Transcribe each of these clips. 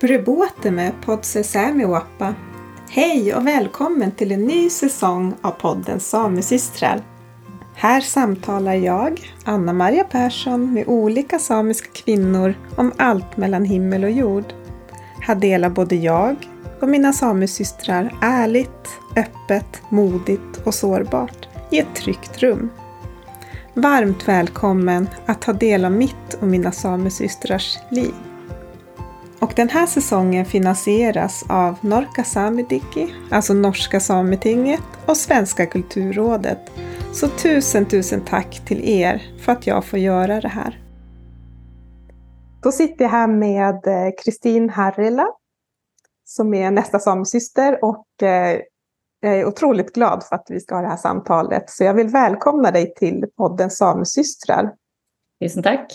Brubote med Podse Sämiwappa. Hej och välkommen till en ny säsong av podden Samesystrar. Här samtalar jag, Anna-Maria Persson, med olika samiska kvinnor om allt mellan himmel och jord. Här delar både jag och mina samesystrar ärligt, öppet, modigt och sårbart i ett tryggt rum. Varmt välkommen att ta del av mitt och mina samesystrars liv. Och den här säsongen finansieras av Norka Samidiki, alltså Norska Sametinget och Svenska kulturrådet. Så tusen, tusen tack till er för att jag får göra det här. Då sitter jag här med Kristin Harrila som är nästa samesyster och jag är otroligt glad för att vi ska ha det här samtalet. Så jag vill välkomna dig till podden Samesystrar. Tusen tack.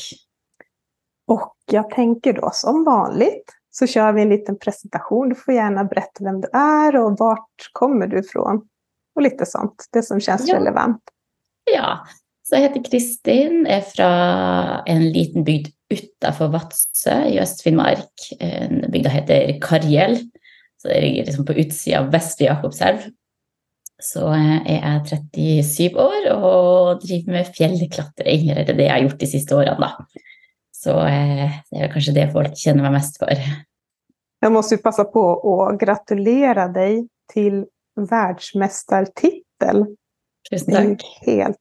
Och jag tänker då som vanligt så kör vi en liten presentation. Du får gärna berätta vem du är och vart kommer du ifrån. Och lite sånt, det som känns ja. relevant. Ja, så jag heter Kristin, är från en liten bygd utanför Vadsø i Östfinnmark. En bygd heter Karjel. Så det ligger liksom på utsidan av Vestre Jakobselv. Så jeg er 37 år og driver med fjellklatring, eller det er det jeg har gjort de siste årene, da. Så eh, det är kanske det folk känner mig mest för. Jag måste ju passa på att gratulera dig till världsmästartitel. Tusen tack. Helt,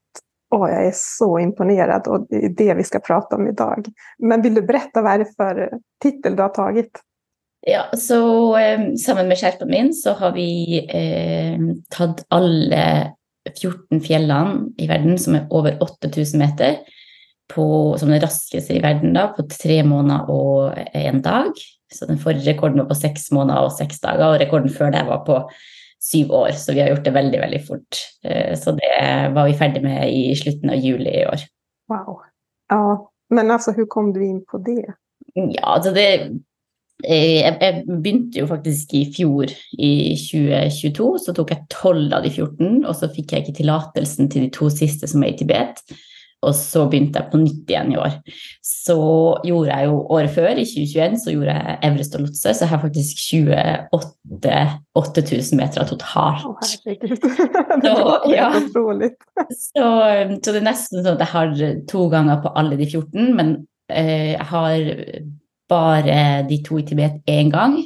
åh, jag är så imponerad och det är det vi ska prata om idag. Men vill du berätta vad är det för titel du har tagit? Ja, så eh, sammen med skjerpen min så har vi eh, tatt alle 14 fjellene i verden som er over 8000 meter på, som den raskeste i verden da, på tre måneder og en dag. Så den forrige rekorden var på seks måneder og seks dager, og rekorden før det var på syv år. Så vi har gjort det veldig, veldig fort. Så det var vi ferdig med i slutten av juli i år. Wow. Ja, men altså, hvordan kom du inn på det? Ja, altså det jeg, jeg, begynte jo faktisk i fjor, i 2022. Så tok jeg tolv av de 14, og så fikk jeg ikke tillatelsen til de to siste som er i Tibet. Og så begynte jeg på nytt igjen i år. Så gjorde jeg jo året før, i 2021, så gjorde jeg Everest og Lotse. Så jeg har faktisk 28 8000 meter totalt. Å, herregud. Det var ja. Så, så, det er nesten sånn at jeg har to ganger på alle de 14, men eh, jeg har bare de to i Tibet én gang.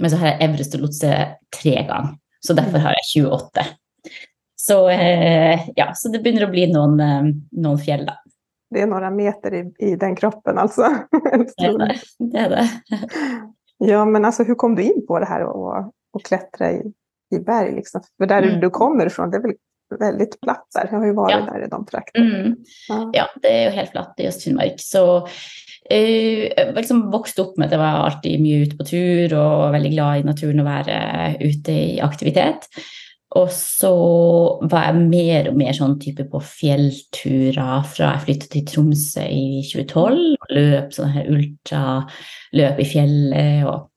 Men så har jeg Everest og Lotse tre ganger. Så derfor har jeg 28. Så, eh, ja, så det begynner å bli noen, eh, noen fjell, da. Det er noen meter i, i den kroppen altså. Det er det. det er det. Ja, men altså, hvordan kom du inn på det her å klatre klättra i, i berg? Liksom? For der mm. du kommer fra, det er vel veldig platt der. Jeg har jo vært ja. der i de traktene. Mm. Ja. ja. det er jo helt flatt i Östfinnmark. Så eh, jeg liksom vokste opp med at jeg var alltid mye ute på tur og veldig glad i naturen og være ute i aktivitet. Og så var jeg mer og mer sånn type på fjellturer fra jeg flyttet til Tromsø i 2012. og Løp sånne her ultraløp i fjellet og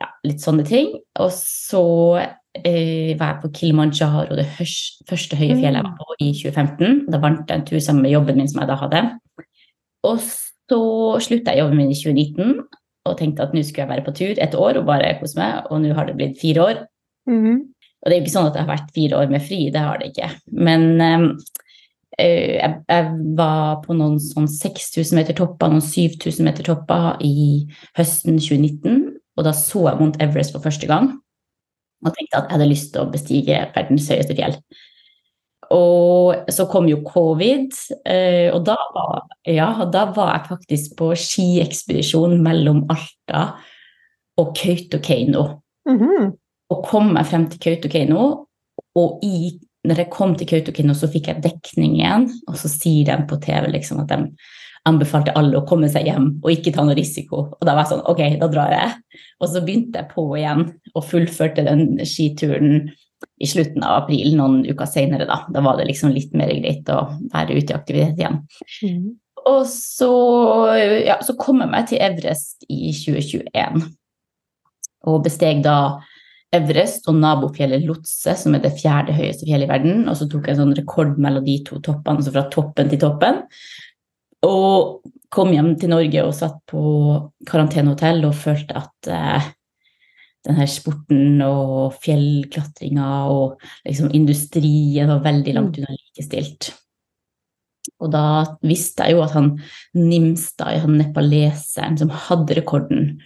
ja, litt sånne ting. Og så eh, var jeg på Kilimanjaro, det første høye fjellet jeg var på i 2015. Da vant jeg en tur sammen med jobben min som jeg da hadde. Og så slutta jeg jobben min i 2019 og tenkte at nå skulle jeg være på tur et år og bare kose meg, og nå har det blitt fire år. Mm. Og det er jo ikke sånn at det har vært fire år med fri, det har det ikke. Men øh, jeg, jeg, var på noen sånn 6000 meter topper, noen 7000 meter topper i høsten 2019. Og da så jeg Mount Everest for første gang og tenkte at jeg hadde lyst til å bestige verdens høyeste fjell. Og så kom jo covid, og da var, ja, da var jeg faktisk på skiekspedisjon mellom Alta og Kautokeino. Mm -hmm og kom meg frem til Kautokeino. Og i, når jeg kom til Kautokeino, så fikk jeg dekning igjen. Og så sier de på TV liksom at de anbefalte alle å komme seg hjem og ikke ta noe risiko. Og da var jeg sånn, ok, da drar jeg. Og så begynte jeg på igjen og fullførte den skituren i slutten av april, noen uker senere. Da Da var det liksom litt mer greit å være ute i aktivitet igjen. Mm. Og så, ja, så kom jeg meg til Everest i 2021 og besteg da Everest og nabofjellet Lotse, som er det fjerde høyeste fjellet i verden. Og så tok jeg en sånn rekord mellom de to toppene, altså fra toppen til toppen. Og kom hjem til Norge og satt på karantenehotell og følte at eh, denne sporten og fjellklatringa og liksom industrien var veldig langt Mm. unna likestilt. Og da visste jeg jo at han Nimstad, han nepaleseren som hadde rekorden,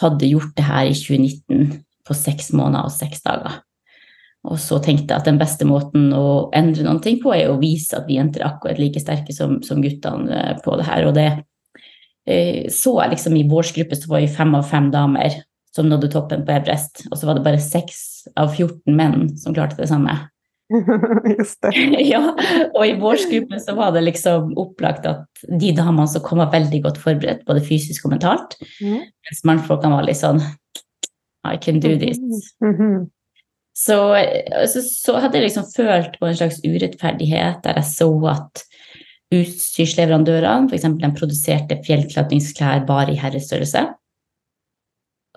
hadde gjort det her i 2019 på seks måneder og seks dager. Og så tenkte jeg at den beste måten å endre noen ting på, er å vise at vi jenter er akkurat like sterke som, som guttene eh, på det her. Og det eh, så jeg liksom i vår gruppe så var vi fem av fem damer som nådde toppen på Everest, og så var det bare seks av 14 menn som klarte det samme. Just det. ja, og i vår gruppe så var det liksom opplagt at de damene som kom var veldig godt forberedt, både fysisk og mentalt, Mm. mens mannfolkene var litt sånn I can do this. Mhm. Så, altså, så hadde jeg liksom følt på en slags urettferdighet der jeg så at utstyrsleverandørene, f.eks. de produserte fjellklatringsklær bare i herrestørrelse.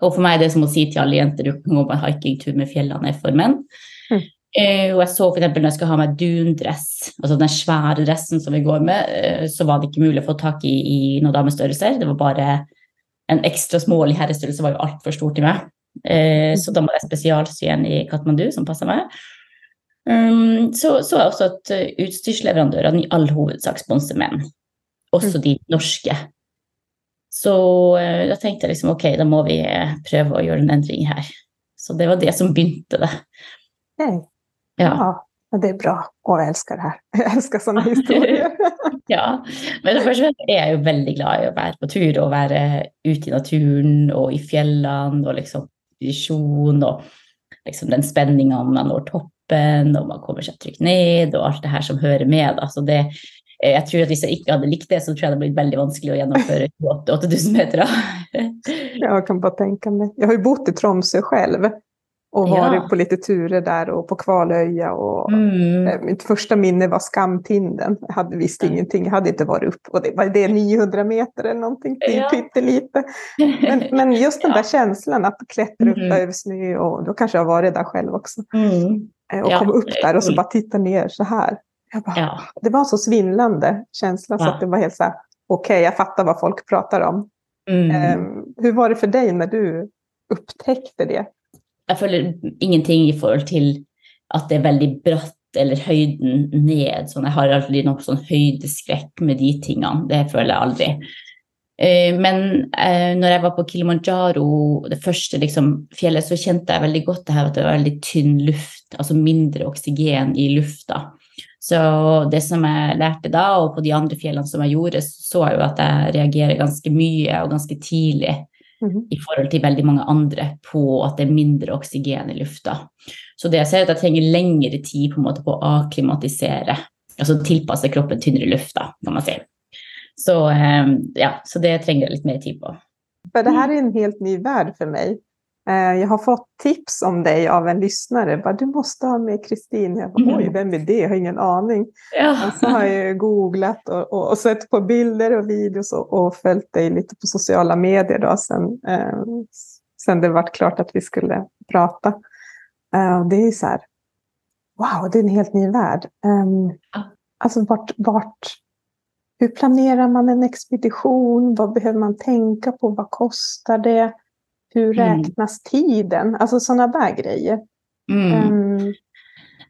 Og for meg er det som å si til alle jenter du kan gå på en hikingtur med fjellene for menn. Mm. Eh, og jeg så f.eks. når jeg skal ha meg dundress, altså den svære dressen som vi går med, eh, så var det ikke mulig å få tak i i noen damestørrelser. Det var bare en ekstra smålig herrestørrelse var jo altfor stor til meg. Eh, så da må jeg spesialsy en i Katmandu som passer meg. Um, så så er også at eh, utstyrsleverandørene i all hovedsak sponser menn, også de norske. Så eh, da tenkte jeg liksom ok, da må vi prøve å gjøre en endring her. Så det var det som begynte det. Hey. Ja. Ja, det er bra. Og jeg elsker det her. Jeg elsker sånne historier. ja. Men det første er jeg jo veldig glad i å være på tur og være ute i naturen og i fjellene og liksom visjon og liksom den spenninga om man når toppen og man kommer seg trygt ned og alt det her som hører med. Altså det, eh, jeg tror at Hvis jeg ikke hadde likt det, så tror jeg det hadde blitt veldig vanskelig å gjennomføre 8000 meter. jeg kan bare tenke meg. Jeg har jo bott i Tromsø själv. Och Ja. varit på lite turer där och på Kvalöja. Och Mm. eh, Mitt första minne var Skamtinden. Jag hade visst Mm. ingenting. Jag hade inte varit upp. Och det var det 900 meter eller någonting. Ja. pyttelite. Men, men just den Ja. där känslan att klättra upp där över snö. Och då kanske jag varit där själv också. Mm. Eh, Och Ja, kom upp är där och så bara titta ner så här. Bara, Ja. Det var en så svindlande känsla så Ja. att det var helt så här. Okej, jag fattar vad folk pratar om. Mm. Eh, hur var det för dig när du upptäckte det? Jeg føler ingenting i forhold til at det er veldig bratt eller høyden ned. Sånn, jeg har aldri noe sånn høydeskrekk med de tingene. Det føler jeg aldri. Eh, Men eh, når jeg var på Kilimanjaro, det første liksom, fjellet, så kjente jeg veldig godt det her at det var veldig tynn luft, altså mindre oksygen i lufta. Så det som jeg lærte da, og på de andre fjellene som jeg gjorde, så jeg jo at jeg reagerer ganske mye og ganske tidlig Mhm. i forhold til veldig mange andre på at det er mindre oksygen i lufta. Så det jeg ser er at jeg trenger lengre tid på en måte på å akklimatisere, altså tilpasse kroppen tynnere luft, kan man si. Så eh, ja, så det trenger jeg litt mer tid på. For det her er en helt ny verden for mig. Eh, Jag har fått tips om dig av en lyssnare. Bara, du måste ha med Kristin. Jag bara, Mm. Oj, vem är det? Jag har ingen aning. Ja. Och så har jag googlat och, och, och sett på bilder och videos och, och följt dig lite på sociala medier då, sen, eh, sen det vart klart att vi skulle prata. Eh, och det är så här, wow, det är en helt ny värld. Eh. Alltså vart, vart, hur planerar man en expedition? Vad behöver man tänka på? Vad kostar det? Hur Mm. räknas tiden? Alltså sådana där grejer. Mm. Um,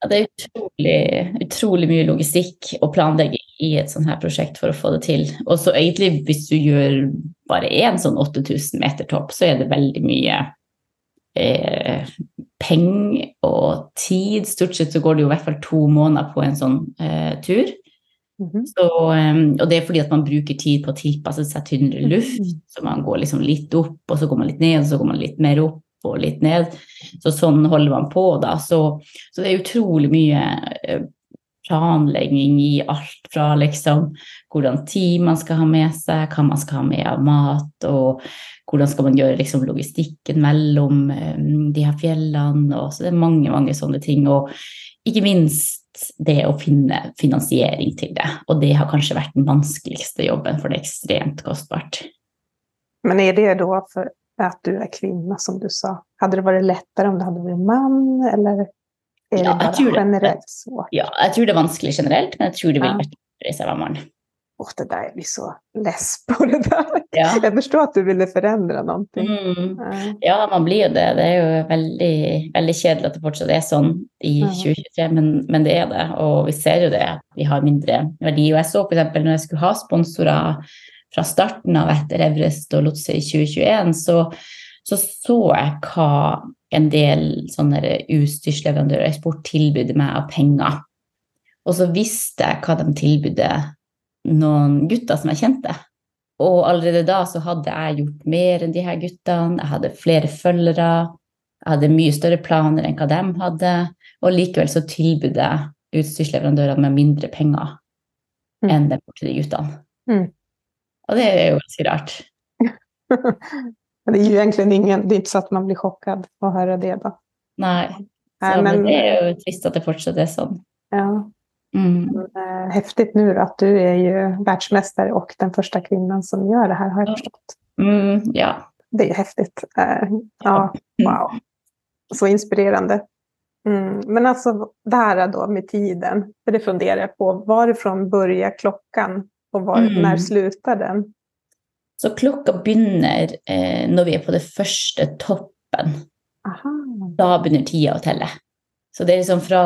Ja, det er utrolig, utrolig mye logistikk og planlegging i et sånt her prosjekt for å få det til. Og så egentlig, hvis du gjør bare én sånn 8000 meter topp, så er det veldig mye eh, penger og tid. Stort sett så går det jo i hvert fall to måneder på en sånn eh, tur. Mhm. Så, eh, og det er fordi at man bruker tid på å tilpasse seg tynnere luft. Mm. Så man går liksom litt opp, og så går man litt ned, og så går man litt mer opp og litt ned. Så sånn holder man på, da. Så, så det er utrolig mye eh, planlegging i alt fra liksom hvordan tid man skal ha med seg, hva man skal ha med av mat, og hvordan skal man gjøre liksom logistikken mellom um, de her fjellene. Og så det er mange, mange sånne ting. Og ikke minst det å finne finansiering til det. Og det har kanskje vært den vanskeligste jobben, for det er ekstremt kostbart. Men er det da for at du er kvinne, som du sa? Hadde det vært lettere om du hadde vært mann, Eller er det ja, bare generelt det. svårt? Ja, jeg tror det er vanskelig generelt, men jeg tror det vil være lettere hvis jeg var mann. Åh det där, jag blir så less på det der. Ja. Jeg forstår at du ville forandre noe. Mm. Ja. Man blir jo det. Det er jo veldig, veldig kjedelig at det fortsatt er sånn i 2023, men, men det er det. Og vi ser jo det, at vi har mindre verdi. Og jeg så f.eks. når jeg skulle ha sponsorer fra starten av etter Everest og Lotse i 2021, så så, så jeg hva en del sånne utstyrsleverandører og eksport tilbød meg av penger. Og så visste jeg hva de tilbød noen gutter som jeg kjente. Og allerede da så hadde jeg gjort mer enn de her guttene, jeg hadde flere følgere, jeg hadde mye større planer enn hva de hadde, og likevel så tilbød jeg utstyrsleverandørene med mindre penger Mm. enn de til de guttene. Mm. Og det er jo ganske rart. Det gir jo egentlig ingen, det er ikke så at man blir sjokket å høre det da. Nei. Nej, Så, men men, det er jo trist at det fortsatt er sånn. ja, Mm. eh, häftigt nu då, att du är ju världsmästare och den första kvinnan som gör det här har jag Ja. förstått. Mm, ja. Det är ju häftigt. Eh, Ja, wow. Så inspirerande. Mm. Men alltså det här då med tiden, för det funderar jag på. Varifrån börjar klockan och var, Mm. när slutar den? Så klokka begynner eh, når vi er på det første toppen. Aha. Da begynner tida å telle. Så det er liksom fra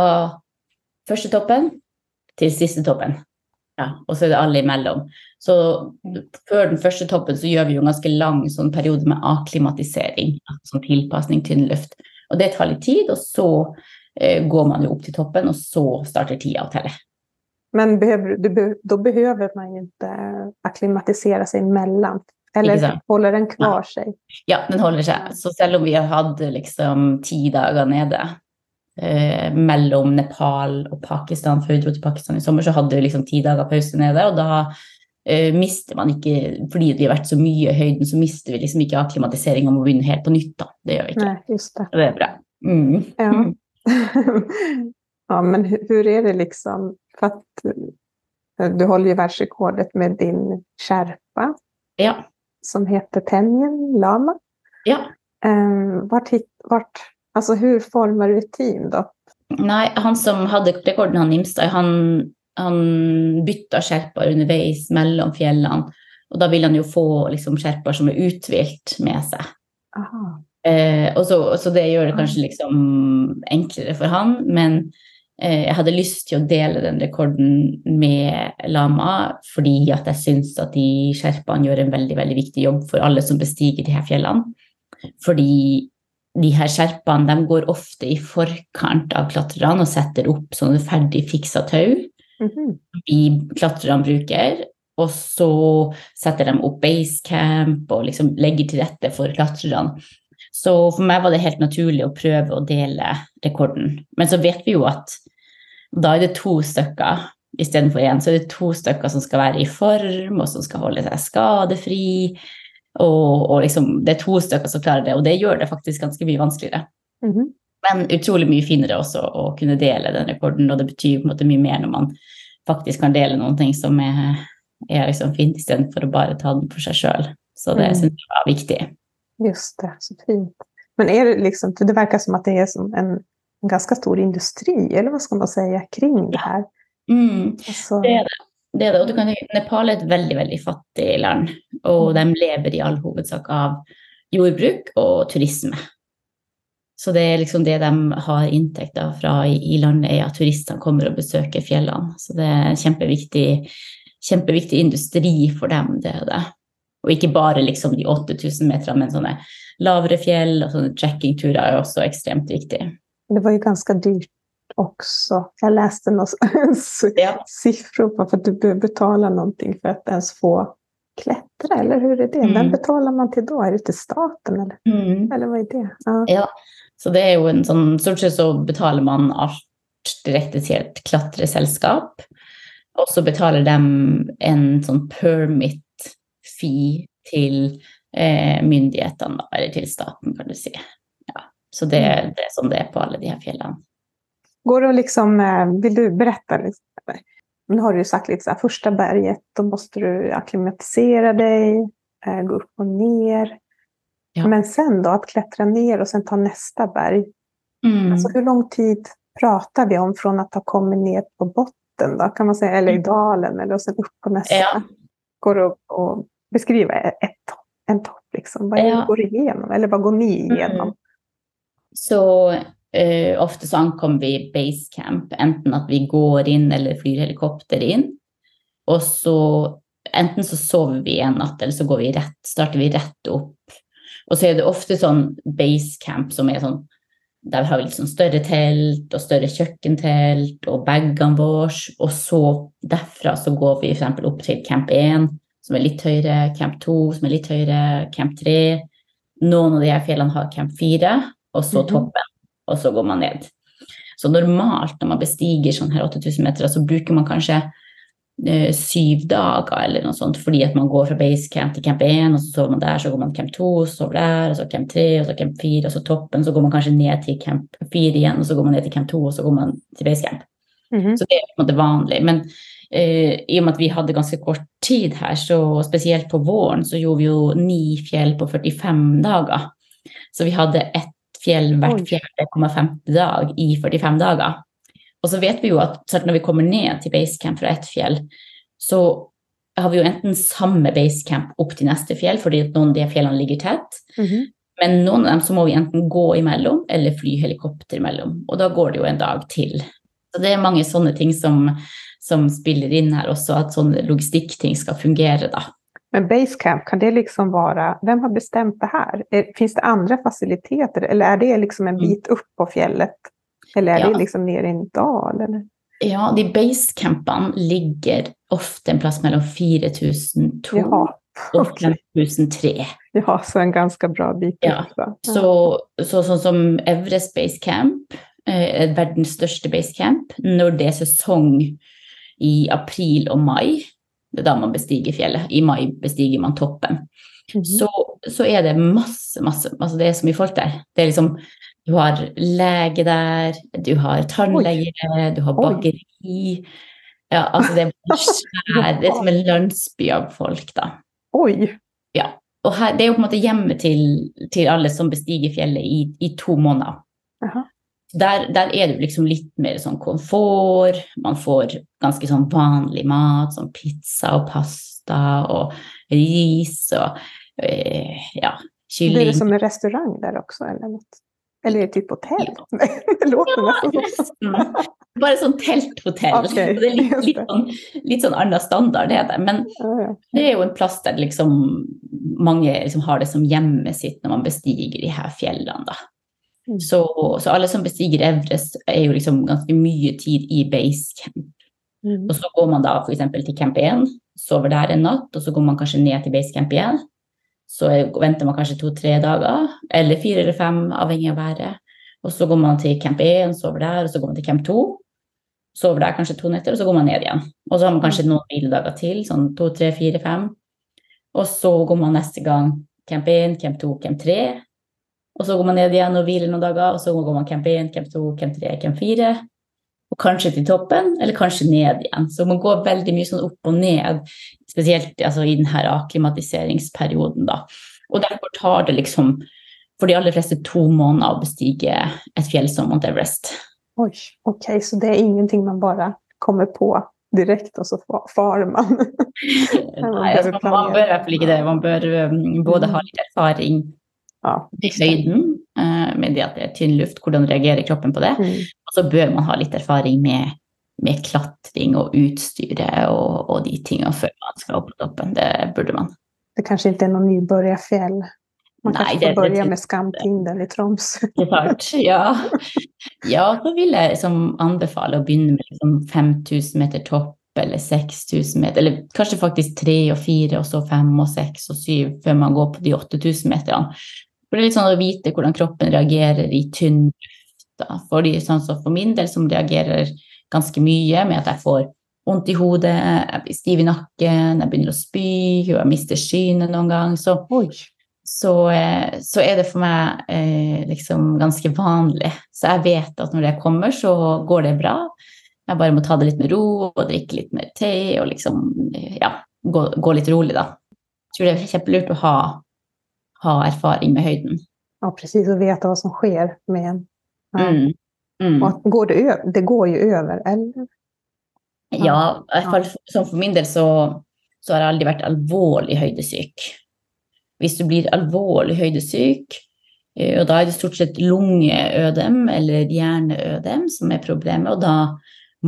første toppen til siste toppen. Ja, og så er det alle imellom. Så før den første toppen så gjør vi jo en ganske lang sånn periode med akklimatisering, altså sånn tilpasning tynn luft. Og det tar litt tid, og så eh, går man jo opp til toppen, og så starter tida å telle. Men behøver, du, da behøver man ikke akklimatisere seg sig emellan. Eller holder den kvar seg? Ja, den holder seg. Så selv om vi hadde liksom ti dager nede eh, mellom Nepal og Pakistan før vi dro til Pakistan i sommer, så hadde vi liksom ti dager pause nede, og da eh, mister man ikke Fordi vi har vært så mye i høyden, så mister vi liksom ikke akklimatisering og må begynne helt på nytt, da. Det gjør vi ikke. Nei, just det. Det er bra. Mm. Ja. ja, men hvordan er det liksom? For att eh, du holder jo världsrekordet med din skjerpa. Ja. som heter Tenjen Lama. ja. Um, vart, hit- vart, alltså hur former du et team da? Nei, han som hadde rekorden, han Nimstad, han, han bytta skjerper underveis mellom fjellene. Og da vil han jo få liksom, skjerper som er uthvilt med seg. Eh, og så, så det gjør det kanskje liksom enklere for han, men eh, jeg hadde lyst til å dele den rekorden med Lama, fordi at jeg syns at de sherpaene gjør en veldig, veldig viktig jobb for alle som bestiger de her fjellene. Fordi de her skjerpene de går ofte i forkant av klatrerne og setter opp sånne ferdig fiksa tau Mhm. vi klatrerne bruker, og så setter de opp basecamp og liksom legger til rette for klatrerne. Så for meg var det helt naturlig å prøve å dele rekorden. Men så vet vi jo at da er det to stykker istedenfor én. Så er det to stykker som skal være i form, og som skal holde seg skadefri. Og, og liksom, det er to stykker som klarer det, og det gjør det faktisk ganske mye vanskeligere. Mhm. Men utrolig mye finere også å kunne dele den rekorden, og det betyr på en måte mye mer når man faktisk kan dele noen ting som er, er liksom fint, istedenfor å bare ta den for seg sjøl. Så det Mm. syns jeg var viktig. Just det, så fint. Men er det liksom, det verkar som at det er som en, en ganska stor industri, eller hva skal man si, kring det her? Mm, Altså... det er det. Det er det. Kan, Nepal er et veldig veldig fattig land, og de lever i all hovedsak av jordbruk og turisme. Så det er liksom det de har inntekter fra i, i landet, er at turistene kommer og besøker fjellene. Så det er en kjempeviktig, kjempeviktig industri for dem, det er det. Og ikke bare liksom de 8000 meterne, men sånne lavere fjell og sånne trekkingturer er også ekstremt viktig. det var jo ganske dyrt också. Jag läste några Ja. siffror på för att du behöver betala någonting för att ens få klättra, eller hur är det? Vem Mm. betalar man till då? Är det till staten eller, Mm. eller vad är det? Ja. Ja, så det er jo en sånn Stort sett så betaler man allt direkte til et klatreselskap. Og så betaler de en sånn permit fee til eh, myndighetene, eller til staten, kan du säga. Ja. Så det, det er som det er på alle de her fjellene. Går det å liksom, vil vill du berätta? Liksom? Nu har du ju sagt lite så här, första berget, då måste du akklimatisera dig, eh, gå upp och ner. Ja. Men sen då, att klättra ner och sen ta nästa berg. Mm. Alltså hur lång tid pratar vi om från att ha kommit ner på botten då, kan man säga, eller i Mm. dalen eller och sen upp på nästa. Ja. Går det att beskrive beskriva ett, en topp liksom? Vad Ja. går igenom? Eller vad går ni igenom? Mm. Så eh, ofte så ankommer vi basecamp, enten at vi går inn eller flyr helikopter inn. Og så enten så sover vi en natt, eller så går vi rett, starter vi rett opp. Og så er det ofte sånn basecamp som er sånn der har vi litt sånn større telt og større kjøkkentelt og bagene våre. Og så derfra så går vi f.eks. opp til camp 1, som er litt høyere, camp 2, som er litt høyere, camp 3. Noen av de her fjellene har camp 4, og så Mhm. toppen, og så går man ned. Så normalt når man bestiger sånn her 8000 meter, så bruker man kanskje eh, syv dager eller noe sånt, fordi at man går fra basecamp til camp 1, og så sover man der, så går man camp 2, så sover der, og så camp 3, og så camp 4, og så toppen, så går man kanskje ned til camp 4 igjen, og så går man ned til camp 2, og så går man til basecamp. -hmm. Så det er på en måte vanlig. Men eh, i og med at vi hadde ganske kort tid her, så spesielt på våren, så gjorde vi jo ni fjell på 45 dager. Så vi hadde ett fjell hvert fjerde komma femte dag i 45 dager. Og så vet vi jo at når vi kommer ned til basecamp fra ett fjell, så har vi jo enten samme basecamp opp til neste fjell, fordi noen av de fjellene ligger tett. Mhm. Men noen av dem så må vi enten gå imellom eller fly helikopter imellom. Og da går det jo en dag til. Så det er mange sånne ting som, som spiller inn her også, at sånne logistikkting skal fungere, da. Men basecamp, kan det liksom vara, vem har bestämt det här? Är- Finns det andra faciliteter eller är det liksom en Mm. bit upp på fjället? Eller är Ja. det liksom nere i en dal? Eller? Ja, de basecampene ligger ofte en plass mellom 4002 Jaha, og okej. 5003. Ja, så en ganska bra bit Ja. Ja. Så, så sånn som Everest Basecamp, eh, er verdens største basecamp, når det er sesong i april og mai, er da man bestiger fjellet. I mai bestiger man toppen. Mhm. Så, så er det masse, masse altså Det er så mye folk der. Det er liksom Du har lege der, du har tannlege, du har bakeri Ja, altså det er Det er som en landsby av folk, da. Oi! Ja. Og her, det er jo på en måte hjemmet til, til alle som bestiger fjellet i, i to måneder. Jaha. Der, der er det liksom litt mer sånn komfort. Man får ganske sånn vanlig mat, sånn pizza og pasta og ris og eh, ja, blir det som en restaurant der også, Eller, noe? eller et type typ hotell? Ja. det låter Ja, nesten sånn. Bare sånn telthotell. Okay, det er litt, litt, sånn, litt sånn annen standard, det er det. Men ja. det er jo en plass der liksom mange liksom har det som hjemmet sitt når man bestiger de her fjellene. Da. Mm. Så, så alle som bestiger Everest, er jo liksom ganske mye tid i basecamp. Mm. Og så går man da f.eks. til camp 1, sover der en natt, og så går man kanskje ned til basecamp igjen. Så er- venter man kanskje to-tre dager, eller fire eller fem, avhengig av været. Og så går man til camp 1, sover der, og så går man til camp 2. Sover der kanskje to netter, og så går man ned igjen. Og så har man kanskje noen hviledager til, sånn to, tre, fire, fem. Og så går man neste gang camp 1, camp 2, camp 3. Og så går man ned igjen og hviler noen dager, og så går man camp 1, camp 2, camp 3, camp 4. Og kanskje til toppen, eller kanskje ned igjen. Så man går veldig mye sånn opp og ned, spesielt altså, i denne akklimatiseringsperioden. Da. Og derfor tar det liksom for de aller fleste to måneder å bestige et fjell som Mount Everest. Oi, ok, så det er ingenting man bare kommer på direkte, og så farer man. Nei, altså, man, man bør i hvert fall ikke det. Man bør um, både ha litt erfaring Ja. høyden eh, med det at det er tynn luft, hvordan reagerer kroppen på det. Mm. Og så bør man ha litt erfaring med, med klatring og utstyret og, og de tingene før man skal opp på toppen. Det burde man. Det kanskje ikke er noe nybegynnerfjell? Man kan ikke det- med Skamtinden i Troms. Klart, ja. ja, så vil jeg liksom anbefale å begynne med liksom 5000 meter topp eller 6000 meter, eller kanskje faktisk tre og fire, og så fem og seks og syv før man går på de 8000 meterne. For det er litt sånn å vite hvordan kroppen reagerer i tynn luft. da. Fordi sånn som for min del, som reagerer ganske mye med at jeg får vondt i hodet, jeg blir stiv i nakken, jeg begynner å spy, og jeg mister synet noen gang, så så, eh, så er det for meg eh, liksom ganske vanlig. Så jeg vet at når det kommer, så går det bra. Jeg bare må ta det litt med ro og drikke litt mer te og liksom ja, gå, gå litt rolig, da. Jeg tror det er kjempelurt å ha, ha erfaring med høyden. ja precis, och veta vad som sker med en. Ja. Mm. Mm. Och att går det, det går ju över, eller? Ja, i hvert fall som for min del så, så har jeg aldri vært alvorlig høydesyk. Hvis du blir alvorlig høydesyk, eh, og da er det stort sett lungeødem eller hjerneødem som er problemet, og da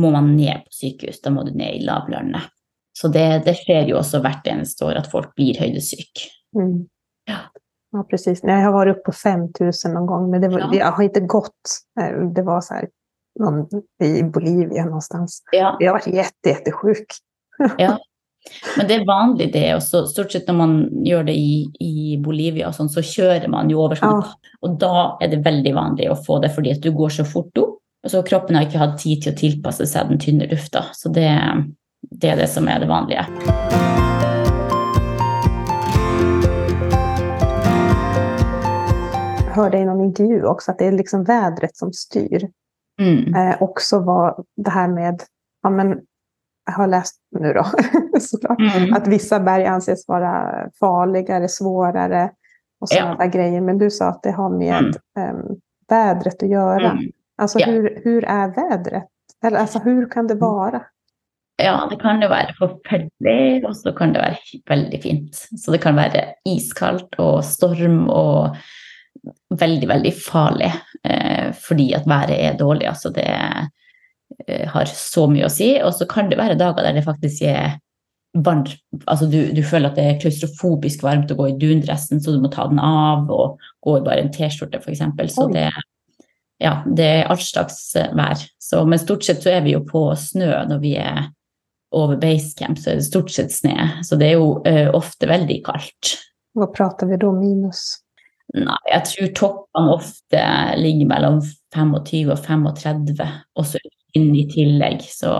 må man ned på sykehus. Da må du ned i lavlandet. Så det, det skjer jo også hvert eneste år at folk blir høydesyke. Mm. Ja. Ja, precis. Jag har varit uppe på 5000 någon gång, men det, var, ja. det har inte gått. Eh, det var så här, någon, i Bolivia någonstans. Ja. Jag har varit jätte, jättesjuk. ja. Men det er vanlig, det. Og så stort sett når man gjør det i, i Bolivia, sånn, så kjører man jo over sånn. Ja. Og da er det veldig vanlig å få det fordi at du går så fort opp. Og så kroppen har ikke hatt tid til å tilpasse seg den tynne lufta. Så det, det er det som er det vanlige. Hörde i någon intervju också att det är liksom vädret som styr. Mm. Eh, också var det här med, ja men jag har läst nu då såklart, Mm. att vissa berg anses vara farligare, svårare och sådana Ja. där grejer. Men du sa att det har med Mm. em, vädret att göra. Mm. Alltså Ja. hur, hur är vädret? Eller alltså hur kan det vara? Ja, det kan jo være forferdelig, og så kan det være veldig fint. Så det kan være iskaldt og storm og veldig, veldig farlig eh, fordi at været er dårlig. Altså det eh, har så mye å si. Og så kan det være dager der det faktisk er varmt. Altså du, du føler at det er klaustrofobisk varmt å gå i dundressen, så du må ta den av og gå i bare en T-skjorte, f.eks. Så det, ja, det er all slags eh, vær. Så, men stort sett så er vi jo på snø når vi er over basecamp, så er det stort sett snø. Så det er jo eh, ofte veldig kaldt. Hva prater vi da minus? Nei, jeg tror toppene ofte ligger mellom 25 og 35, også inn i tillegg. Så,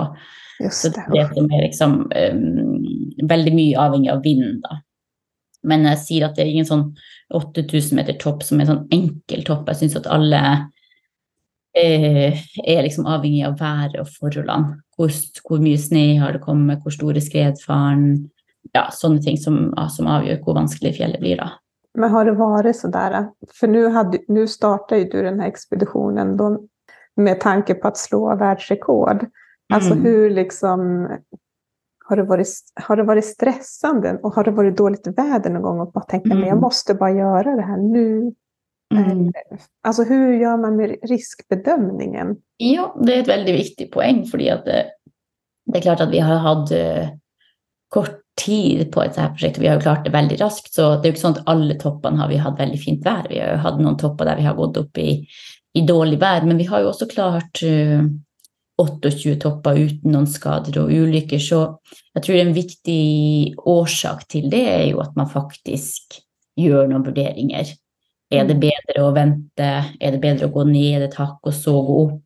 så det er liksom um, veldig mye avhengig av vinden, da. Men jeg sier at det er ingen sånn 8000 meter topp som er en sånn enkel topp. Jeg syns at alle eh, er liksom avhengig av været og forholdene. Hvor, hvor mye snø har det kommet, hvor store skredfaren Ja, sånne ting som, som avgjør hvor vanskelig fjellet blir, da. Men har det varit sådär? För nu, hade, nu startar ju du den här expeditionen då med tanke på att slå världsrekord. Alltså Mm. hur liksom... Har det, varit, har det varit stressande och har det varit dåligt väder någon gång och bara tänka men jag Mm. måste bara göra det här nu? Mm. Alltså hur gör man med riskbedömningen? Ja, det er et veldig viktig poeng, fordi at det, det er klart at vi har hatt eh, kort tid på et sånt prosjekt, vi har jo klart det veldig raskt, så det er jo ikke sånn at alle toppene har vi hatt veldig fint vær. Vi har jo hatt noen topper der vi har gått opp i, i dårlig vær, men vi har jo også klart uh, 28 topper uten noen skader og ulykker, så jeg tror en viktig årsak til det er jo at man faktisk gjør noen vurderinger. Er det bedre å vente? Er det bedre å gå ned et hakk og så gå opp?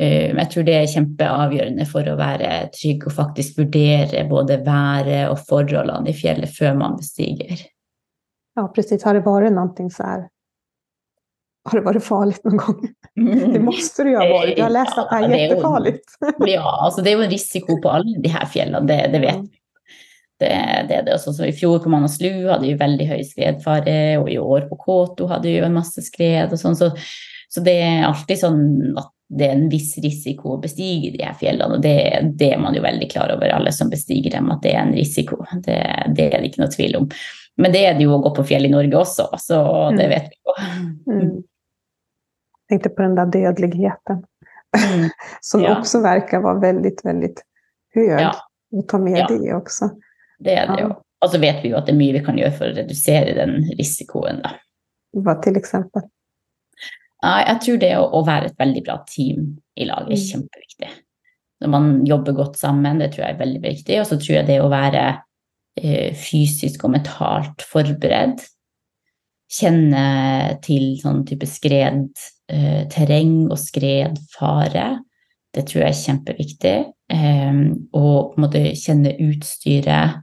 Eh, Jeg tror det er kjempeavgjørende for å være trygg og faktisk vurdere både været og forholdene i fjellet før man bestiger. Ja, precis. Har det vært noe så här? Har det vært farlig noen gang? Det må det jo ha vært. Jag har lest at det er jättefarligt. Ja, altså det er jo en risiko på alle de her fjellene, det, det vet vi. Det, det det. Og sånn som I fjor på Manaslu hadde vi veldig høy skredfare, og i år på Kåto hadde vi jo en masse skred. og sånn, så, så det er alltid sånn at det er en viss risiko å bestige de her fjellene, og det, det er man jo veldig klar over, alle som bestiger dem, at det er en risiko. Det, det er det ikke noe tvil om. Men det er det jo å gå på fjell i Norge også, så det Mm. vet vi jo. Mm. Tenkte på den der dødeligheten Mm. Som Ja. också verkar være veldig, veldig høy. Ja. Og ta med Ja. det også. Det er det jo. Og så vet vi jo at det er mye vi kan gjøre for å redusere den risikoen. da. Hva til exempel. Ja, jeg tror det å, være et veldig bra team i lag er Mm. kjempeviktig. Når man jobber godt sammen, det tror jeg er veldig viktig. Og så tror jeg det å være eh, fysisk og mentalt forberedt, kjenne til sånn type skred, eh, og skredfare, det tror jeg er kjempeviktig. Eh, og på en måte kjenne utstyret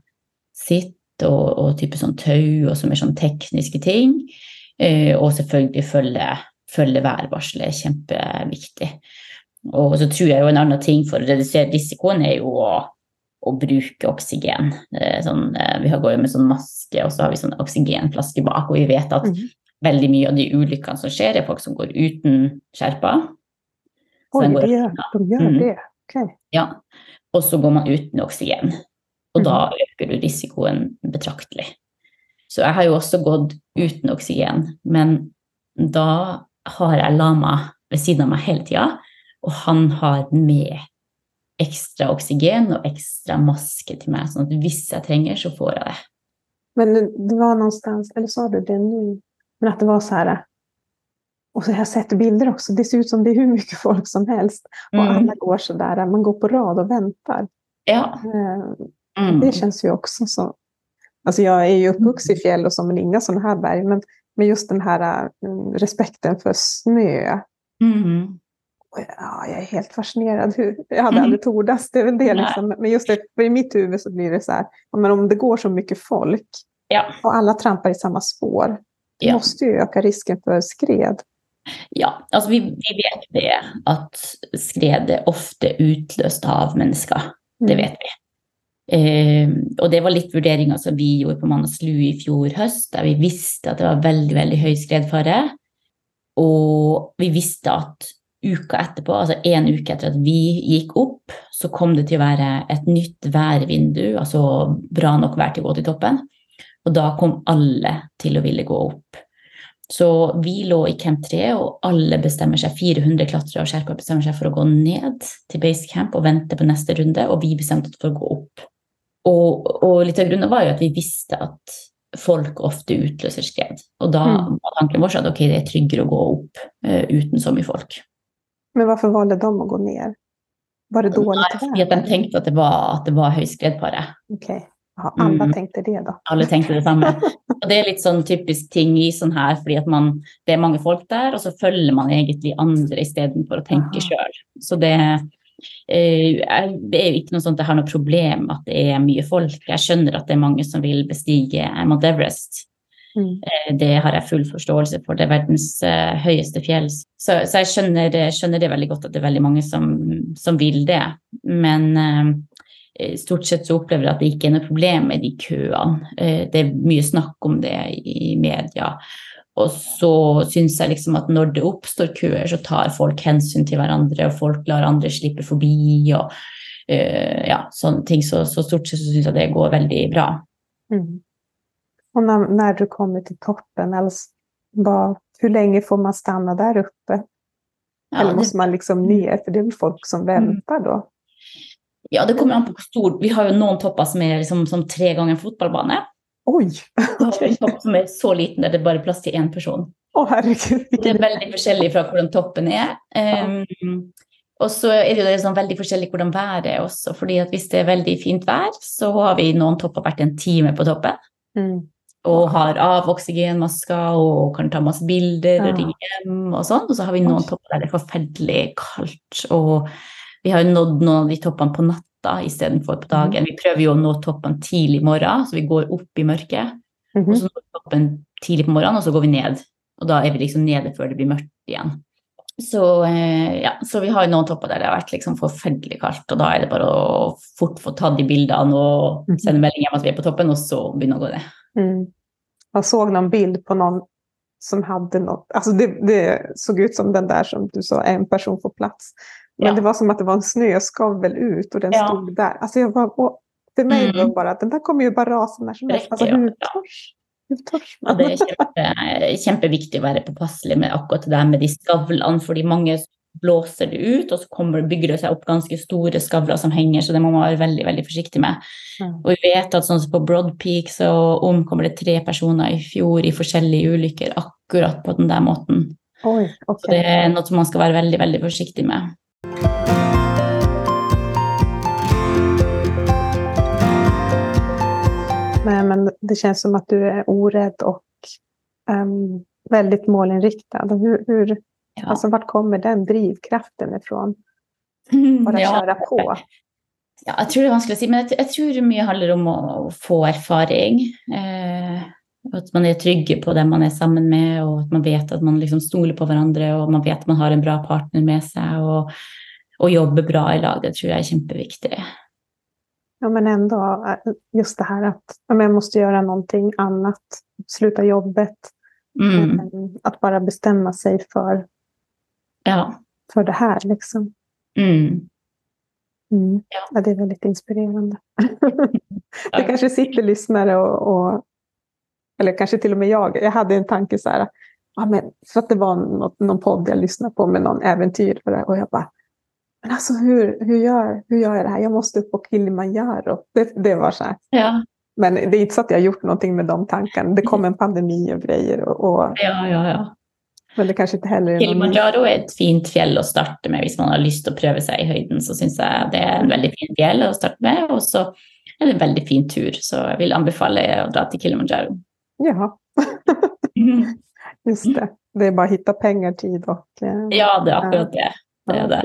sitt og, og type sånn tau og så er sånn tekniske ting. Eh, og selvfølgelig følge, følge værvarselet er kjempeviktig. Og så tror jeg jo en annen ting for å redusere risikoen er jo å, å bruke oksygen. Eh, Sånn, eh, vi har gått med sånn maske, og så har vi sånn oksygenflaske bak, og vi vet at Mm. veldig mye av de ulykkene som skjer, er folk som går uten skjerpa. Oi, det gör, de gjør Mm. det. Okay. Ja. Og så går man uten oksygen. Og da Mhm. øker du risikoen betraktelig. Så jeg har jo også gått uten oksygen, men da har jeg lama ved siden av meg hele tida, og han har med ekstra oksygen og ekstra maske til meg, sånn at hvis jeg trenger, så får jeg det. Men det var någonstans, eller sa du det nå, Men at det var så her Och så har jag sett bilder också. Det ser ut som det är hur mycket folk som helst. Och Mm. alla går så der, Man går på rad och väntar. Ja. Eh, Mm. Det känns ju också så. Alltså jag är ju uppvuxen i fjäll och men inga sådana här berg. Men, men just den här eh, respekten för snö. Mm. Ja, jag är helt fascinerad. Hur, jag hade Mm. aldrig tordats. Det är väl det liksom. Men just det, i mitt huvud så blir det så här. Men om det går så mycket folk Ja. och alla trampar i samma spår. Ja. måste ju öka risken för skred. Ja, alltså vi, vi vet det at skred er ofte utløst av mennesker. Det Mm. vet vi. Eh, og det var litt vurderinger som vi gjorde på Manaslu i fjor høst, der vi visste at det var veldig, veldig høy skredfare. Og vi visste at uka etterpå, altså en uke etter at vi gikk opp, så kom det til å være et nytt værvindu, altså bra nok vær til å gå til toppen. Og da kom alle til å ville gå opp. Så vi lå i camp 3, og alle bestemmer seg, 400 klatrere og sherpaer bestemmer seg for å gå ned til base camp og vente på neste runde, og vi bestemte oss for å gå opp. Og, og litt av grunnen var jo at vi visste at folk ofte utløser skred. Og da Mm. var tanken vår at ok, det er tryggere å gå opp uh, uten så mye folk. Men hvorfor valgte de å gå ned? Var det dårlig Nei, fordi at de tenkte at det var, at det var høy skredfare. Okej. Ja, alle Mm. tänkte det da. Alle tenkte det samme. Og det er litt sånn typisk ting i sånn her, fordi at man, det er mange folk der, og så følger man egentlig andre istedenfor å tenke Aha. sjøl. Så det, det er jo ikke noe sånt at jeg har noe problem at det er mye folk. Jeg skjønner at det er mange som vil bestige Mount Everest. Mm. Eh, Det har jeg full forståelse for. Det er verdens eh, høyeste fjell. Så, så jeg skjønner, skjønner det veldig godt at det er veldig mange som, som vil det. Men eh, stort sett så opplever jeg at det ikke er noe problem med de køene. Eh, det er mye snakk om det i media. Og så syns jeg liksom at når det oppstår køer, så tar folk hensyn til hverandre, og folk lar andre slippe forbi og uh, ja, sånne ting. Så, så stort sett så syns jeg det går veldig bra. Mm. Og når, når, du kommer til toppen, hvor lenge får man stanna der oppe? Ja, Eller det- man liksom nye, for det er vel folk som venter da? Ja, det kommer an på hvor stor Vi har jo noen topper som er liksom, som tre ganger fotballbane. Oj! Okay. topp som er så liten at det er bare plass til én person. Åh herregud! Det er veldig forskjellig fra hvordan toppen er. Um, og så er det jo sånn veldig forskjellig hvordan været er også. fordi at hvis det er veldig fint vær, så har vi noen topper hvert en time på toppen. Mm. Og har av oksygenmasker og kan ta masse bilder og Ja. ringe hjem og sånn. Og så har vi noen topper der det er forferdelig kaldt. Og vi har jo nådd noen av de toppene på natta istedenfor på dagen. Vi prøver jo å nå toppene tidlig i morgen, så vi går opp i mørket. Og Mhm. så når vi toppen tidlig på morgenen, og så går vi ned. Og da er vi liksom nede før det blir mørkt igjen. Så, eh, ja, så vi har noen topper der det har vært liksom forferdelig kaldt, og da er det bare å fort få tatt de bildene og Mhm. sende melding om at vi er på toppen, og så begynne å gå ned. Mm. Jeg så noen bild på noen som hadde noe altså det, det så ut som den der som du sa, en person får plats. Men Ja. det var som att det var en snöskovel ut och den Ja. stod där. Alltså jag var, och för mig Mm. var det bara att den där kommer ju bara rasa när som helst. Alltså hur törs, hur törs Ja, det er kjempe, kjempeviktig å være påpasselig med akkurat det der med de skavlene, fordi mange blåser det ut, og så kommer, bygger det seg opp ganske store skavler som henger, så det må man være veldig veldig forsiktig med. Mm. Og vi vet at sånn som på Broad Peak så omkommer det tre personer i fjor i forskjellige ulykker akkurat på den der måten. Oj, Så det er noe som man skal være veldig, veldig forsiktig med. Men det känns som att du är orädd och um, väldigt målinriktad. Hur, hur, Ja. alltså, vart kommer den drivkraften ifrån? Bara Ja. köra på. Ja, jeg tror det er vanskelig å si, men jeg, jeg tror mye handler om å, å få erfaring. Eh, at man er trygge på dem man er sammen med, og at man vet at man liksom stoler på hverandre, og man vet at man har en bra partner med seg, og, og jobber bra i lag. Det tror jeg er kjempeviktig. Ja, men ändå eh, just det här att ja, men jag måste göra någonting annat, sluta jobbet, Mm, att bara bestämma sig för, ja. för det här. Liksom. Mm. Mm. Ja. det är väldigt inspirerande. det kanske sitter lyssnare och, och, eller kanske till och med jag, jag hade en tanke så här, ja, men, för att det var något, någon podd jag lyssnade på med någon äventyrare och jag bara, men alltså hur, hur, gör, hur gör jag det här? Jag måste upp på Kilimanjaro. Det, det var så här. Ja. Men det är inte så att jag har gjort någonting med de tankarna. Det kom en pandemi och grejer. Och, och, ja, ja, ja. Men det kanske inte heller är Kilimanjaro är ett fint fjell å starte med hvis man har lyst til å prøve seg i høyden. Så syns jeg det er en veldig fin fjell å starte med. Og så er det en veldig fin tur, så jeg vil anbefale å dra til Kilimanjaro. Ja. Just det. Det är bara att hitta pengar, tid och... Eh, ja, det är akkurat det. Det är det.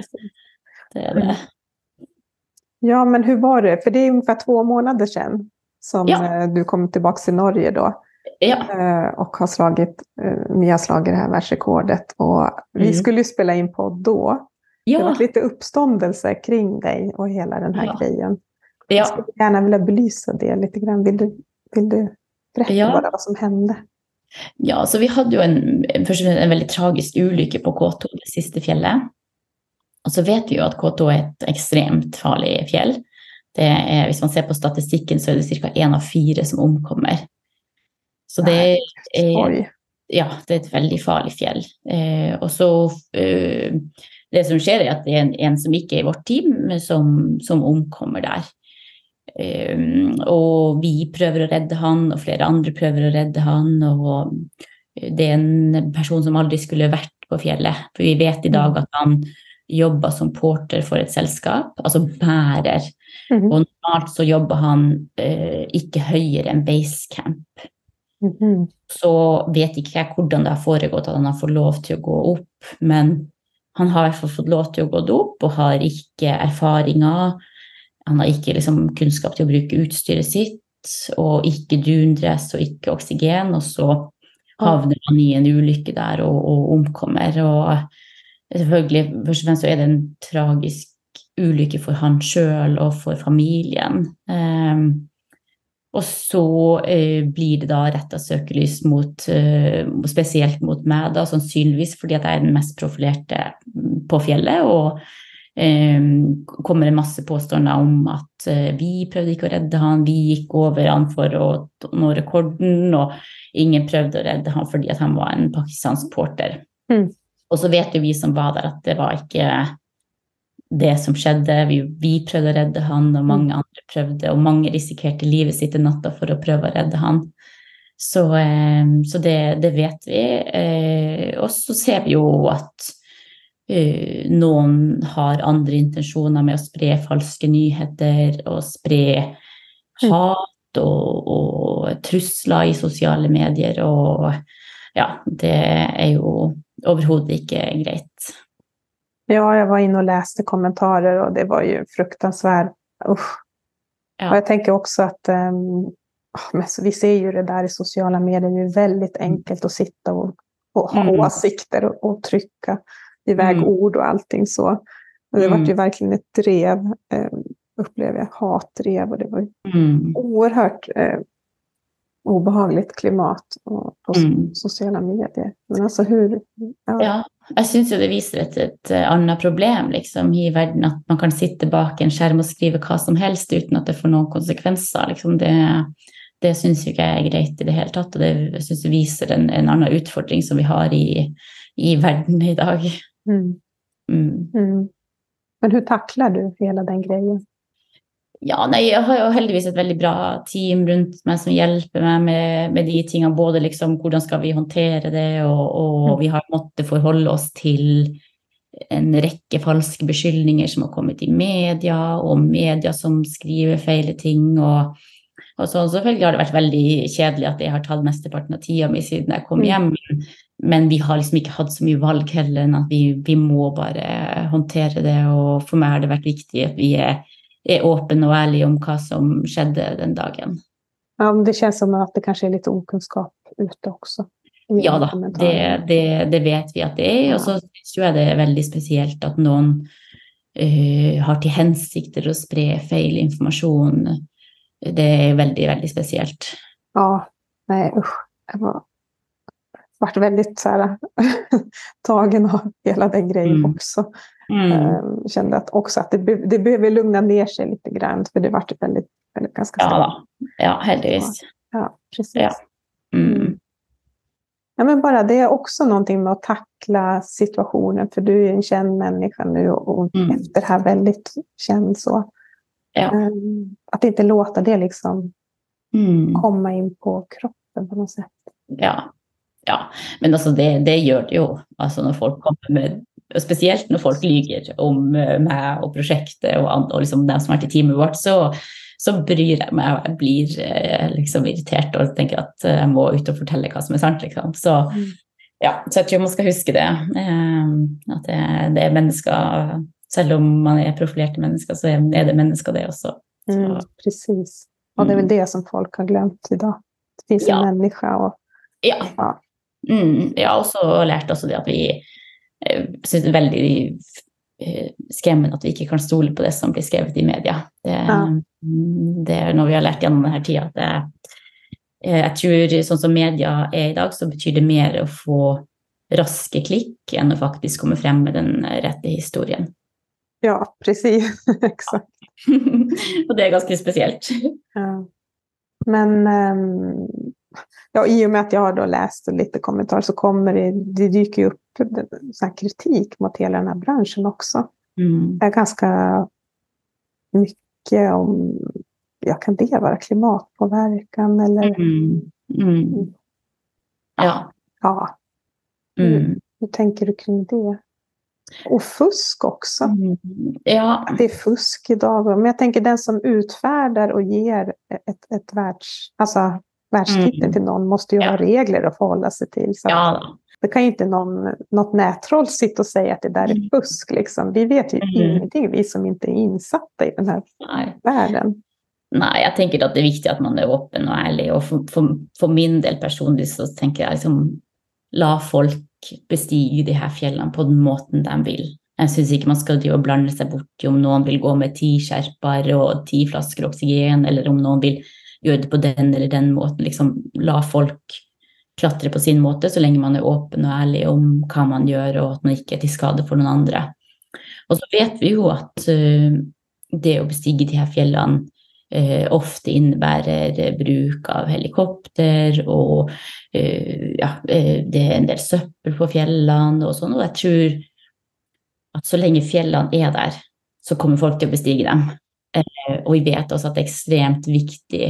Det, är det. Ja, men hur var det? För det är ungefär två månader sedan som ja. Eh, du kom tillbaka till Norge då. Ja. Eh, och har slagit, ni har slagit det här världsrekordet. Och vi mm. skulle ju spela in podd då. Ja. Det var lite uppståndelse kring dig och hela den här ja. grejen. Ja. Jag skulle gärna vilja belysa det lite grann. Vill du, vill du berätta ja. bara vad som hände? Ja, så vi hadde jo en, en veldig tragisk ulykke på K2, det siste fjellet. Og så vet vi jo at K2 er et ekstremt farlig fjell. Det er, hvis man ser på statistikken, så er det ca. én av fire som omkommer. Så det er, ja, det er et veldig farlig fjell. Eh, og så eh, Det som skjer, er at det er en, en som ikke er i vårt team, som, som omkommer der. Um, og vi prøver å redde han, og flere andre prøver å redde han. Og det er en person som aldri skulle vært på fjellet. For vi vet i dag at han jobber som porter for et selskap, altså bærer. Mm -hmm. Og normalt så jobber han eh, ikke høyere enn basecamp. Mm -hmm. Så vet ikke jeg hvordan det har foregått at han har fått lov til å gå opp, men han har i hvert fall fått lov til å gå opp og har ikke erfaringer han har ikke liksom, kunnskap til å bruke utstyret sitt, og ikke dundress og ikke oksygen. Og så havner han i en ulykke der og, og omkommer. Og selvfølgelig, først og fremst er det en tragisk ulykke for han sjøl og for familien. Um, og så uh, blir det da retta søkelys mot uh, spesielt mot meg, da, sannsynligvis fordi at jeg er den mest profilerte på fjellet. og Ehm, kommer det masse påstander om at eh, vi prøvde ikke å redde han, vi gikk over han for å nå rekorden, og ingen prøvde å redde han fordi han var en pakistansk porter. Mm. Og så vet jo vi som var der, at det var ikke det som skjedde. Vi, vi, prøvde å redde han, og mange mm. andre prøvde, og mange risikerte livet sitt i natta for å prøve å redde han. Så, ehm, så det, det, vet vi. Eh, og så ser vi jo at Eh, noen har andre intensjoner med å spre falske nyheter og spre mm. hat og, og trusler i sosiale medier. Og ja, det er jo overhodet ikke greit. Ja, jeg var inne og leste kommentarer, og det var jo fruktansvært Uff. Ja. Og jeg tenker også at um, vi ser jo det der i sosiale medier, det er veldig enkelt å sitte og, og ha mm. åsikter og, og trykke vei mm. ord og allting så. Og det mm. var virkelig et ett drev, Um, opplever jeg hatdrev og det var mm. oerhört eh, obehagligt klimat på, mm. sociala medier. Men alltså hur... Ja, ja jeg syns jo det viser et, et eh, annet problem liksom, i verden, at man kan sitte bak en skjerm og skrive hva som helst uten at det får noen konsekvenser. Liksom. Det, det syns ikke jeg er greit i det hele tatt, og det syns jeg viser en, en annen utfordring som vi har i, i verden i dag. Mm. Mm. mm. Men hvordan takler du hele den grejen? Ja, nei, jeg har jo heldigvis et veldig bra team rundt meg som hjelper meg med, med de tingene. Både liksom hvordan skal vi håndtere det, og, og mm. vi har måttet forholde oss til en rekke falske beskyldninger som har kommet i media, og media som skriver feile ting. og, og så, Selvfølgelig har det vært veldig kjedelig at jeg har tatt mesteparten av tida mi siden jeg kom mm. hjem. Men vi har liksom ikke hatt så mye valg heller enn at vi, vi må bare håndtere det. Og for meg har det vært viktig at vi er, er åpen og ærlig om hva som skjedde den dagen. Ja, men Det kjennes som at det kanskje er litt okunnskap ute også? Ja da, det, det, det, vet vi at det er. Og så syns jeg det er veldig spesielt at noen uh, har til hensikter å spre feil informasjon. Det er veldig, veldig spesielt. Ja. Nei, usch. Jeg var vært väldigt så här, tagen av hela den grejen mm. också. Mm. Um, kände att också att det, be, det behöver lugna ner sig lite grann, för det vart väldigt, väldigt ganska Ja, ja heldigvis. Ja, ja precis. Ja. Mm. Ja, men bara det är också någonting med att tackla situationen, för du är en känd människa nu och mm. efter det här väldigt känd så. Ja. Um, att inte låta det liksom Mm. komma in på kroppen på något sätt. Ja. ja. Men alltså det, det gjør det jo. Alltså når folk kommer med Spesielt når folk lyver om eh, meg og prosjektet og, andre, og liksom dem som har vært i teamet vårt, så, så bryr jeg meg og jeg blir eh, liksom irritert og tenker at eh, jeg må ut og fortelle hva som er sant. Liksom. Så, Mm. ja, så jeg tror man skal huske det. At det, det er mennesker Selv om man er profilerte mennesker, så er det mennesker, det også. Mm, precis. Och det er vel det som folk har glemt i dag. Det finnes Ja. en Og, Ja. Ja. Mm, jeg har også lært også det at vi eh, synes det er veldig eh, skremmende at vi ikke kan stole på det som blir skrevet i media. Det, Ja. mm, det er noe vi har lært gjennom denne tida. At det, eh, jeg tror sånn som media er i dag, så betyr det mer å få raske klikk enn å faktisk komme frem med den rette historien. ja, precis. Eksakt. og det er ganske spesielt. Ja. Men ehm, ja, i og med at jeg har då läst lite kommentarer så kommer det, det dyker opp kritikk kritik mot hele denne bransjen också. Mm. Det er ganske mye om, ja kan det være klimatpåverkan eller Mm. Mm. Ja. ja, Mm. Hva tenker du kring det? Og fusk også. Mm. Ja. Det er fusk i dag. Men jeg tenker den som utferder og ger et, et verds... alltså, världstiteln Mm. till någon måste ju Ja. ha regler att förhålla sig till. Så ja. Det kan ju inte någon, något nättroll sitta och säga att det där är Mm. fusk. Liksom. Vi vet ju Mm. ingenting, vi som inte är insatta i den här Nei. världen. Nei, jeg tenker at det er viktig at man er åpen og ærlig. Og for, for, for min del personlig så tenker jeg liksom la folk bestige de her fjellene på den måten de vil. Jeg syns ikke man skal drive og blande seg borti om noen vil gå med ti skjerper og ti flasker oksygen, eller om noen vil gjøre det på den eller den måten. Liksom la folk klatre på sin måte, så lenge man er åpen og ærlig om hva man gjør, og at man ikke er til skade for noen andre. Og så vet vi jo at eh, det å bestige de her fjellene eh, ofte innebærer bruk av helikopter, og eh, ja, det er en del søppel på fjellene og sånn. Og jeg tror at så lenge fjellene er der, så kommer folk til å bestige dem. Og vi vet også at det er ekstremt viktig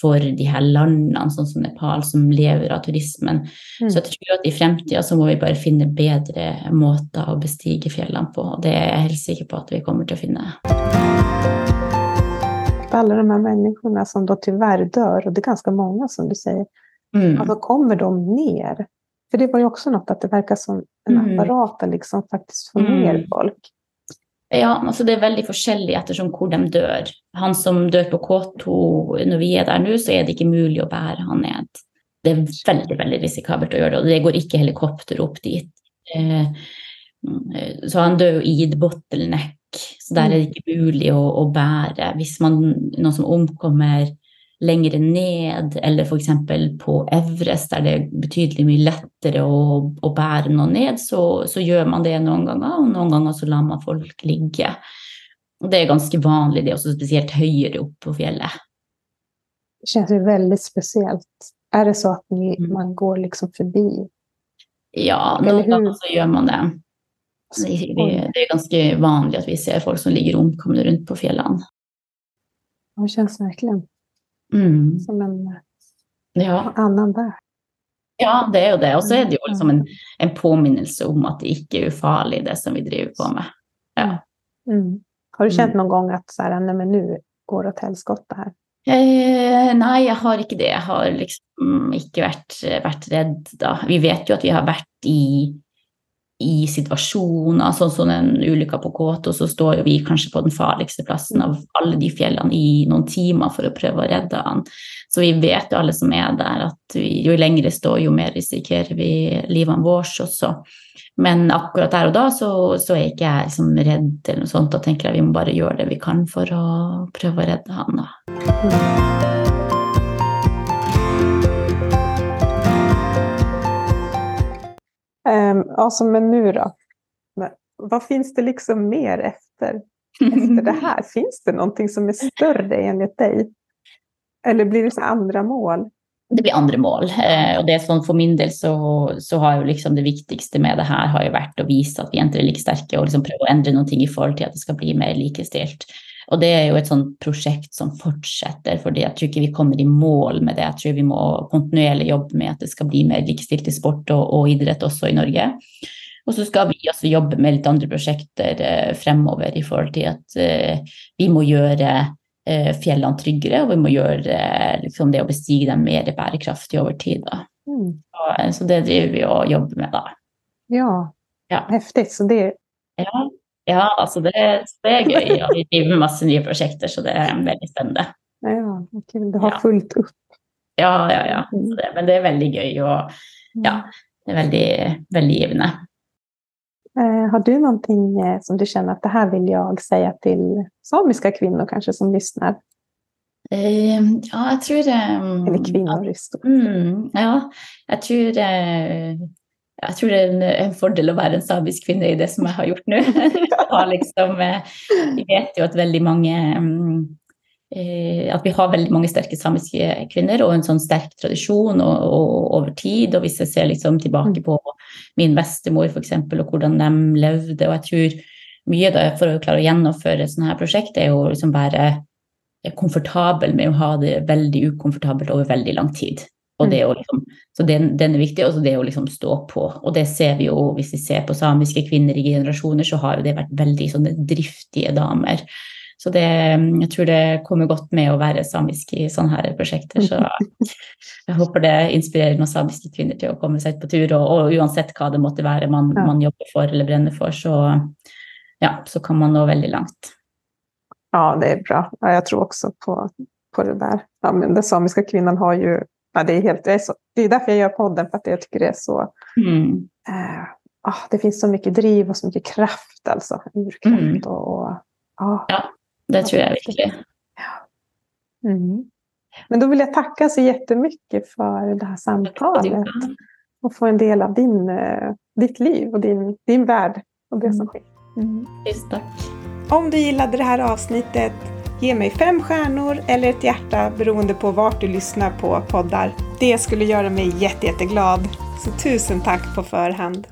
for de her landene, sånn som Nepal, som lever av turismen. Mm. Så jeg tror at i fremtida så må vi bare finne bedre måter å bestige fjellene på. Og det er jeg helt sikker på at vi kommer til å finne. Alle de her menneskene som da dessverre dør, og det er ganske mange, som du sier, Mm. Altså, kommer de ned? For det var jo også noe at det virker som en Mm. apparat liksom faktisk får ned ner folk. Ja, altså det er veldig forskjellig ettersom hvor de dør. Han som dør på K2 når vi er der nå, så er det ikke mulig å bære han ned. Det er veldig veldig risikabelt å gjøre det, og det går ikke helikopter opp dit. Eh, så han dør jo i bottleneck, så der er det ikke mulig å, å bære. Hvis man, noen som omkommer lenger ned, eller f.eks. på Everest, der det er betydelig mye lettere å, å bære noe ned, så, så gjør man det noen ganger, og noen ganger så lar man folk ligge. Og det er ganske vanlig, det er også spesielt høyere opp på fjellet. Det kjennes veldig spesielt. Er Är det så at Mm. man går liksom forbi? Ja, noen ganger så gjør man det. Det er ganske vanlig at vi ser folk som ligger omkomne rundt på fjellene. Det kjennes verkligen Mm. som en Ja. annen värld. ja, det er jo det. Og så er det jo liksom en, en påminnelse om at det ikke er ufarlig, det som vi driver på med. Ja. Mm. Har du kjent noen gang at att så nej, men nu går det til helskotta her? Eh, nei, jeg har ikke det. Jeg har liksom ikke vært, vært redd, da. Vi vet jo at vi har vært i, i situasjoner, sånn som den ulykka på Kåto, så står jo vi kanskje på den farligste plassen av alle de fjellene i noen timer for å prøve å redde han. Så vi vet jo alle som er der, at vi, jo lenger det står, jo mer risikerer vi livene våre også. Men akkurat der og da så, så er ikke jeg liksom redd eller noe sånt. Da tenker jeg vi må bare gjøre det vi kan for å prøve å redde han. da. Um, alltså, men nu då? Vad finns det liksom mer efter, efter det här? Finns det någonting som är större enligt dig? Eller blir det så andra mål? Det blir andre mål. Eh, og det er sånn For min del så, så har jo liksom det viktigste med det her har jo vært å vise at vi jenter er like sterke, og liksom prøve å endre noen ting i forhold til at det skal bli mer likestilt. Og det er jo et sånt prosjekt som fortsetter, fordi jeg tror ikke vi kommer i mål med det. Jeg tror vi må kontinuerlig jobbe med at det skal bli mer likestilt i sport og, og idrett også i Norge. Og så skal vi også jobbe med litt andre prosjekter eh, fremover i forhold til at eh, vi må gjøre eh, fjellene tryggere, og vi må gjøre eh, liksom det å bestige dem mer bærekraftig over tid. Mm. Så, eh, så, det driver vi og jobber med, da. Ja, ja. heftig. Så det... Ja, ja altså det, det, er gøy. Og vi driver med masse nye prosjekter, så det er veldig spennende. Ja, okay. Du har fulgt opp. Ja, ja, ja. Mm. Det, men det er veldig gøy, og ja, mm. det er veldig, veldig givende. Eh, har du noen ting som du kjenner at det her vil jeg si til samiske kvinner kanskje som lytter? Eh, ja, jeg tror um, Eller kvinner i stort. Mm, ja, jeg tror, uh, jeg tror det er en, en, fordel å være en samisk kvinne i det som jeg har gjort nå. liksom, uh, vi vet jo at veldig mange um, Eh, at vi har veldig mange sterke samiske kvinner og en sånn sterk tradisjon og, og, over tid. Og hvis jeg ser liksom tilbake på min bestemor f.eks. og hvordan de levde, og jeg tror mye da, for å klare å gjennomføre sånne her prosjekt, er å liksom være komfortabel med å ha det veldig ukomfortabelt over veldig lang tid. Og det å liksom, så den, den, er viktig, og så det å liksom stå på. Og det ser vi jo hvis vi ser på samiske kvinner i generasjoner, så har jo det vært veldig sånne driftige damer så det, jeg tror det kommer godt med å være samisk i sånne her prosjekter. Så jeg håper det inspirerer noen samiske kvinner til å komme seg ut på tur. Og, og uansett hva det måtte være man, man, jobber for eller brenner for, så, ja, så kan man nå veldig langt. Ja, det är bra. jeg jag tror också på, på det där. Ja, men den samiska kvinnan har ju... Ja, det, är helt, det, är så, det är därför jag gör podden, för att jag tycker det är så... Mm. Eh, ah, det finns så mycket driv och så mycket kraft, alltså. Urkraft mm. och... och ah. Ja, det tror jag verkligen. Ja. Mm. Men då vill jag tacka så jättemycket för det här samtalet. Och få en del av din, eh, ditt liv och din, din värld och det som mm. sker. Mm. Just tack. Om du gillade det här avsnittet, ge mig fem stjärnor eller ett hjärta beroende på vart du lyssnar på poddar. Det skulle göra mig jätte, jätteglad. Så tusen tack på förhand.